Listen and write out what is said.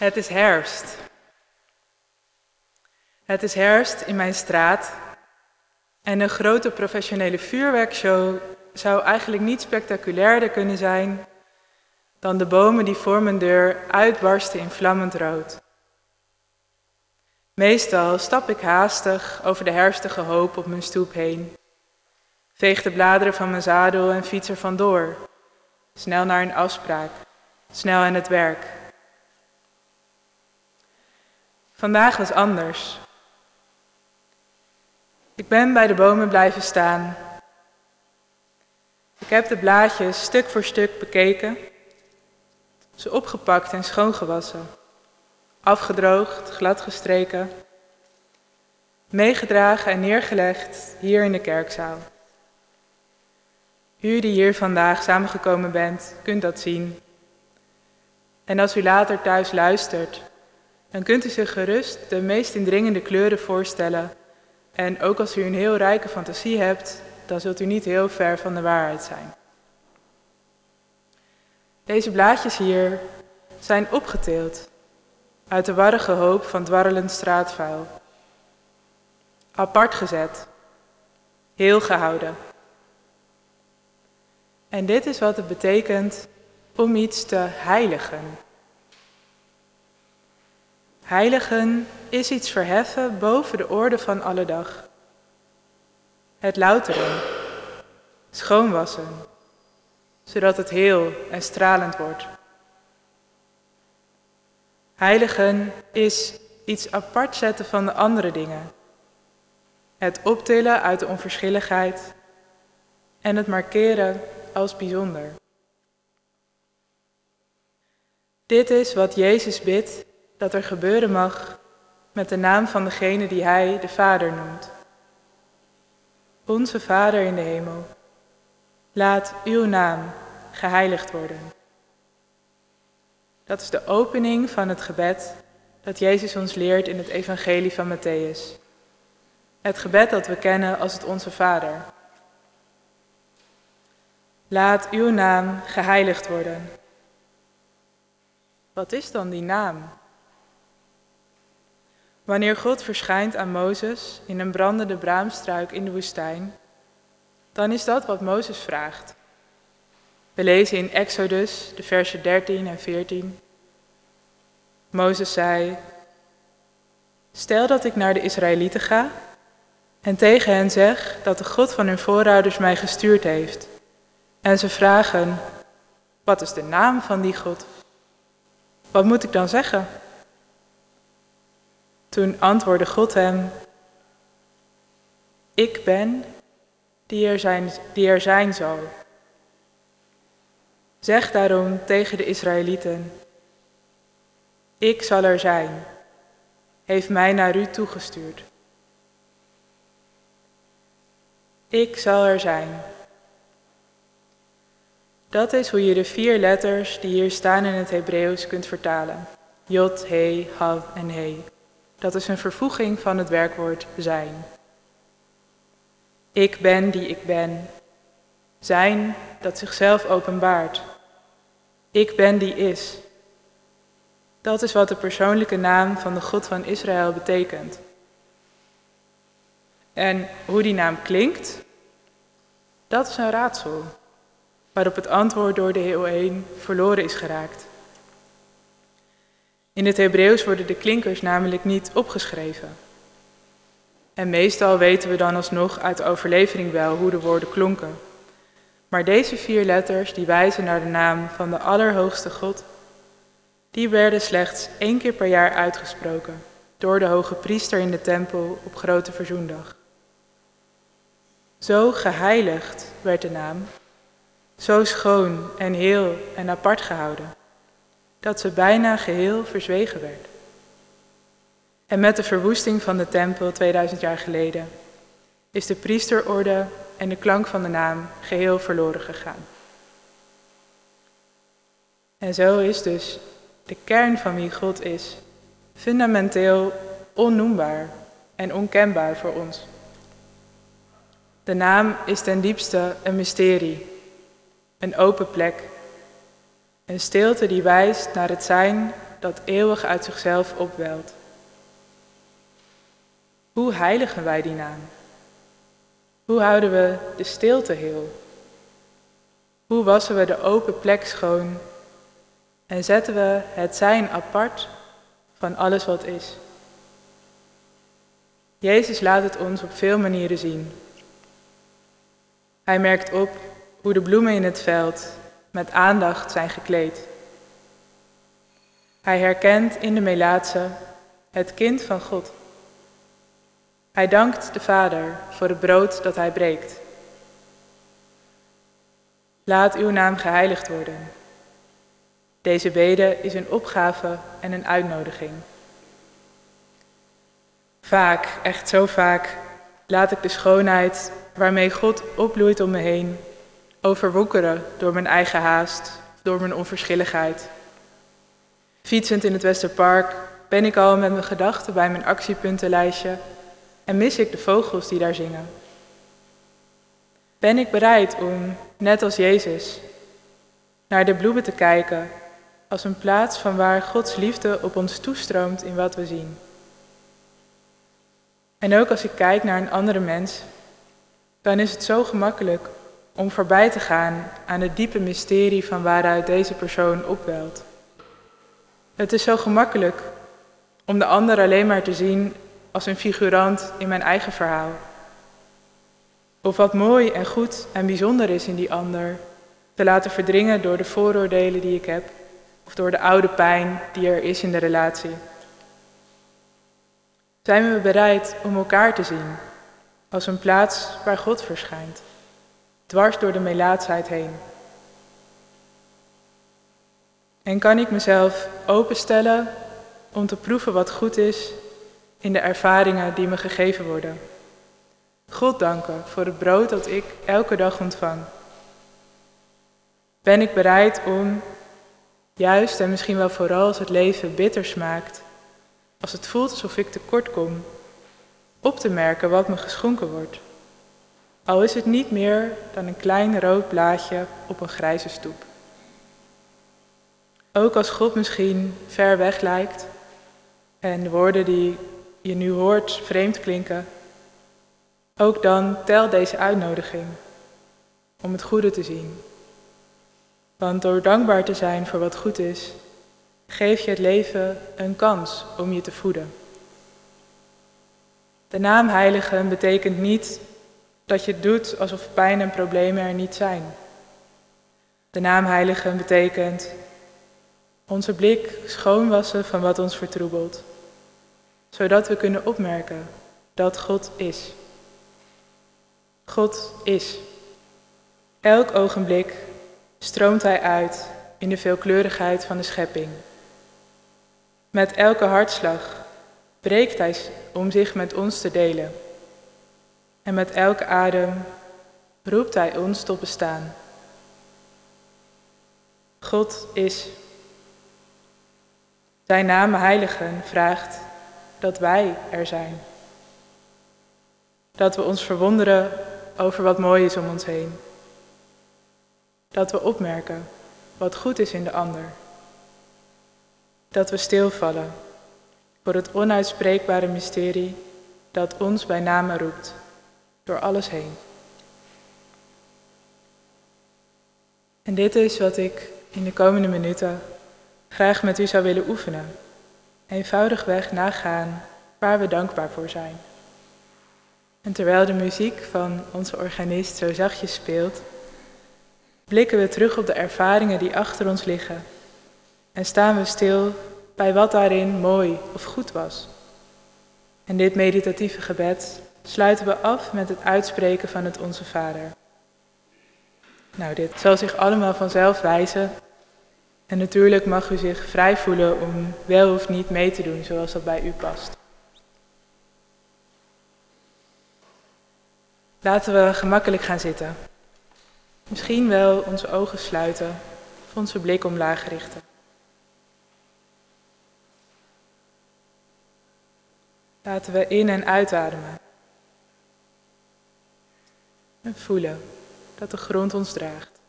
Het is herfst. Het is herfst in mijn straat en een grote professionele vuurwerkshow zou eigenlijk niet spectaculairder kunnen zijn dan de bomen die voor mijn deur uitbarsten in vlammend rood. Meestal stap ik haastig over de herfstige hoop op mijn stoep heen, veeg de bladeren van mijn zadel en fiets er vandoor, snel naar een afspraak, snel aan het werk. Vandaag was anders. Ik ben bij de bomen blijven staan. Ik heb de blaadjes stuk voor stuk bekeken, ze opgepakt en schoongewassen, afgedroogd, gladgestreken, meegedragen en neergelegd hier in de kerkzaal. U die hier vandaag samengekomen bent, kunt dat zien. En als u later thuis luistert, dan kunt u zich gerust de meest indringende kleuren voorstellen. En ook als u een heel rijke fantasie hebt, dan zult u niet heel ver van de waarheid zijn. Deze blaadjes hier zijn opgeteeld uit de warrige hoop van dwarrelend straatvuil. Apart gezet, heel gehouden. En dit is wat het betekent om iets te heiligen. Heiligen is iets verheffen boven de orde van alle dag. Het louteren, schoonwassen, zodat het heel en stralend wordt. Heiligen is iets apart zetten van de andere dingen. Het optillen uit de onverschilligheid en het markeren als bijzonder. Dit is wat Jezus bidt dat er gebeuren mag met de naam van degene die Hij de Vader noemt. Onze Vader in de hemel, laat uw naam geheiligd worden. Dat is de opening van het gebed dat Jezus ons leert in het Evangelie van Matthäus. Het gebed dat we kennen als het Onze Vader. Laat uw naam geheiligd worden. Wat is dan die naam? Wanneer God verschijnt aan Mozes in een brandende braamstruik in de woestijn, dan is dat wat Mozes vraagt. We lezen in Exodus, de versen 13 en 14. Mozes zei: Stel dat ik naar de Israëlieten ga en tegen hen zeg dat de God van hun voorouders mij gestuurd heeft. En ze vragen: Wat is de naam van die God? Wat moet ik dan zeggen? Toen antwoordde God hem: Ik ben die er zijn, die er zijn zal. Zeg daarom tegen de Israëlieten: Ik zal er zijn, heeft mij naar u toegestuurd. Ik zal er zijn. Dat is hoe je de vier letters die hier staan in het Hebreeuws kunt vertalen. Jod, He, Hav en He. Dat is een vervoeging van het werkwoord zijn. Ik ben die ik ben. Zijn dat zichzelf openbaart. Ik ben die is. Dat is wat de persoonlijke naam van de God van Israël betekent. En hoe die naam klinkt, dat is een raadsel, waarop het antwoord door de eeuw heen verloren is geraakt. In het Hebreeuws worden de klinkers namelijk niet opgeschreven. En meestal weten we dan alsnog uit de overlevering wel hoe de woorden klonken. Maar deze vier letters die wijzen naar de naam van de Allerhoogste God, die werden slechts één keer per jaar uitgesproken door de hoge priester in de tempel op Grote Verzoendag. Zo geheiligd werd de naam, zo schoon en heel en apart gehouden dat ze bijna geheel verzwegen werd. En met de verwoesting van de tempel 2000 jaar geleden is de priesterorde en de klank van de naam geheel verloren gegaan. En zo is dus de kern van wie God is fundamenteel onnoembaar en onkenbaar voor ons. De naam is ten diepste een mysterie, een open plek een stilte die wijst naar het zijn dat eeuwig uit zichzelf opwelt. Hoe heiligen wij die naam? Hoe houden we de stilte heel? Hoe wassen we de open plek schoon en zetten we het zijn apart van alles wat is? Jezus laat het ons op veel manieren zien. Hij merkt op hoe de bloemen in het veld met aandacht zijn gekleed. Hij herkent in de Melaatse het kind van God. Hij dankt de Vader voor het brood dat hij breekt. Laat uw naam geheiligd worden. Deze bede is een opgave en een uitnodiging. Vaak, echt zo vaak, laat ik de schoonheid waarmee God opbloeit om me heen overwoekeren door mijn eigen haast, door mijn onverschilligheid. Fietsend in het Westerpark ben ik al met mijn gedachten bij mijn actiepuntenlijstje en mis ik de vogels die daar zingen. Ben ik bereid om, net als Jezus, naar de bloemen te kijken als een plaats van waar Gods liefde op ons toestroomt in wat we zien? En ook als ik kijk naar een andere mens, dan is het zo gemakkelijk om voorbij te gaan aan het diepe mysterie van waaruit deze persoon opwelt. Het is zo gemakkelijk om de ander alleen maar te zien als een figurant in mijn eigen verhaal. Of wat mooi en goed en bijzonder is in die ander, te laten verdringen door de vooroordelen die ik heb, of door de oude pijn die er is in de relatie. Zijn we bereid om elkaar te zien als een plaats waar God verschijnt, dwars door de melaatsheid heen? En kan ik mezelf openstellen om te proeven wat goed is in de ervaringen die me gegeven worden? God danken voor het brood dat ik elke dag ontvang. Ben ik bereid om, juist en misschien wel vooral als het leven bitter smaakt, als het voelt alsof ik tekort kom, op te merken wat me geschonken wordt. Al is het niet meer dan een klein rood blaadje op een grijze stoep. Ook als God misschien ver weg lijkt en de woorden die je nu hoort vreemd klinken, ook dan tel deze uitnodiging om het goede te zien. Want door dankbaar te zijn voor wat goed is, geef je het leven een kans om je te voeden. De naam Heiligen betekent niet dat je doet alsof pijn en problemen er niet zijn. De naam Heiligen betekent onze blik schoonwassen van wat ons vertroebelt, zodat we kunnen opmerken dat God is. God is. Elk ogenblik stroomt Hij uit in de veelkleurigheid van de schepping. Met elke hartslag breekt Hij om zich met ons te delen. En met elke adem roept Hij ons tot bestaan. God is. Zijn naam heiligen vraagt dat wij er zijn. Dat we ons verwonderen over wat mooi is om ons heen. Dat we opmerken wat goed is in de ander. Dat we stilvallen voor het onuitspreekbare mysterie dat ons bij name roept, door alles heen. En dit is wat ik in de komende minuten graag met u zou willen oefenen. Eenvoudigweg nagaan waar we dankbaar voor zijn. En terwijl de muziek van onze organist zo zachtjes speelt, blikken we terug op de ervaringen die achter ons liggen en staan we stil bij wat daarin mooi of goed was. En dit meditatieve gebed sluiten we af met het uitspreken van het Onze Vader. Nou, dit zal zich allemaal vanzelf wijzen. En natuurlijk mag u zich vrij voelen om wel of niet mee te doen zoals dat bij u past. Laten we gemakkelijk gaan zitten. Misschien wel onze ogen sluiten of onze blik omlaag richten. Laten we in- en uitademen. En voelen dat de grond ons draagt.